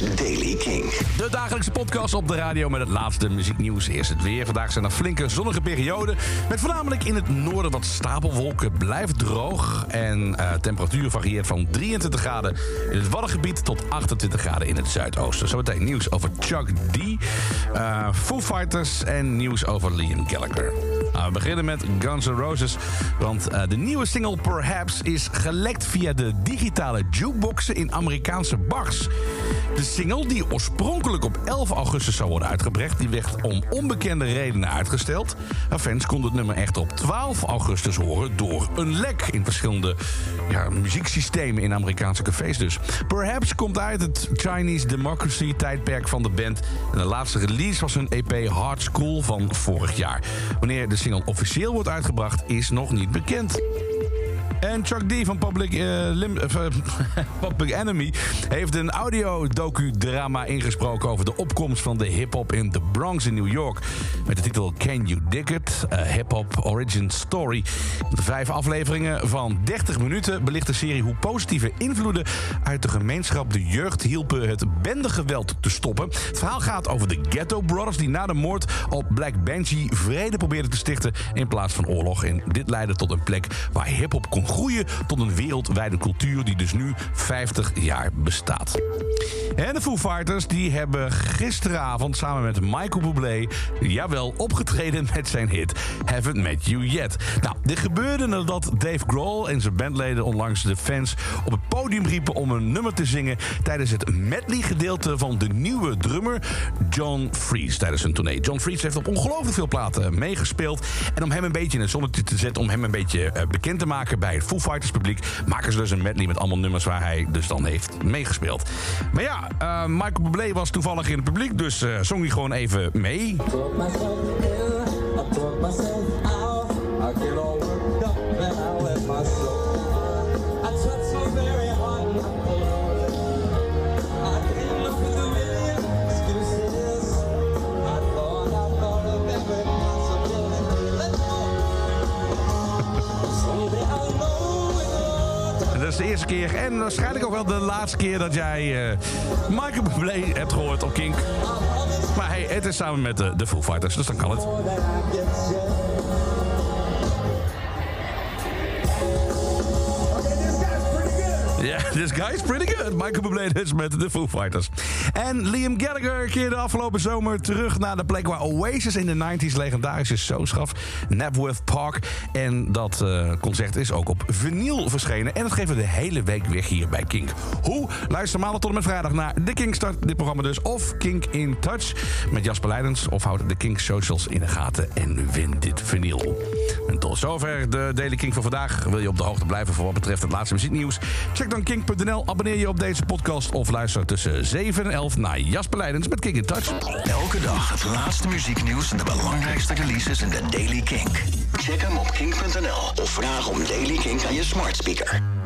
Daily King. De dagelijkse podcast op de radio met het laatste muzieknieuws. Eerst het weer. Vandaag zijn er flinke zonnige perioden. Met voornamelijk in het noorden wat stapelwolken. Blijft droog. En uh, temperatuur varieert van 23 graden in het Waddengebied tot 28 graden in het zuidoosten. Zometeen nieuws over Chuck D. Uh, Foo Fighters en nieuws over Liam Gallagher. Nou, we beginnen met Guns N' Roses. Want uh, de nieuwe single Perhaps is gelekt via de digitale jukeboxen in Amerikaanse bars. De single, die oorspronkelijk op 11 augustus zou worden uitgebracht... die werd om onbekende redenen uitgesteld. Maar fans konden het nummer echt op 12 augustus horen... door een lek in verschillende ja, muzieksystemen in Amerikaanse cafés dus. Perhaps komt uit het Chinese Democracy-tijdperk van de band. En de laatste release was hun EP Hard School van vorig jaar. Wanneer de single officieel wordt uitgebracht, is nog niet bekend. En Chuck D van Public, Lim, uh, Public Enemy heeft een audio-docu-drama ingesproken over de opkomst van de hip-hop in the Bronx in New York. Met de titel Can You Dig It? A Hip-Hop Origin Story. De vijf afleveringen van 30 minuten belicht de serie hoe positieve invloeden uit de gemeenschap de jeugd hielpen het bendegeweld te stoppen. Het verhaal gaat over de Ghetto Brothers die na de moord op Black Benji vrede probeerden te stichten in plaats van oorlog. En dit leidde tot een plek waar hip-hop kon groeien tot een wereldwijde cultuur die dus nu 50 jaar bestaat. En de Foo Fighters die hebben gisteravond samen met Michael Bublé, jawel, opgetreden met zijn hit Haven't Met You Yet. Nou, dit gebeurde nadat Dave Grohl en zijn bandleden onlangs de fans op het podium riepen om een nummer te zingen tijdens het medley gedeelte van de nieuwe drummer John Fries tijdens hun tournee. John Fries heeft op ongelooflijk veel platen meegespeeld en om hem een beetje in het zonnetje te zetten, om hem een beetje bekend te maken bij Foo Fighters publiek, maken ze dus een medley met allemaal nummers waar hij dus dan heeft meegespeeld. Maar ja, uh, Michael Bublé was toevallig in het publiek, dus uh, zong hij gewoon even mee. De eerste keer en waarschijnlijk ook wel de laatste keer dat jij uh, Michael Bublé hebt gehoord op Kink. Maar het is samen met de, de Foo Fighters, dus dan kan het. Yeah, this guy is pretty good. Michael Bublé dus met de Foo Fighters. En Liam Gallagher keerde afgelopen zomer terug naar de plek waar Oasis in de 90s legendarische shows gaf. Napworth Park. En dat uh, concert is ook op vinyl verschenen. En dat geven we de hele week weer hier bij Kink. Hoe? Luister maandag tot en met vrijdag naar de Kink Start. Dit programma dus. Of Kink in Touch met Jasper Leidens. Of houd de Kink socials in de gaten en win dit vinyl. Zover de Daily Kink van vandaag. Wil je op de hoogte blijven voor wat betreft het laatste muzieknieuws? Check dan kink.nl, abonneer je op deze podcast of luister tussen 7 en 11 naar Jasper Leidens met Kink in Touch. Elke dag het laatste muzieknieuws en de belangrijkste releases in de Daily Kink. Check hem op kink.nl of vraag om Daily Kink aan je smart speaker.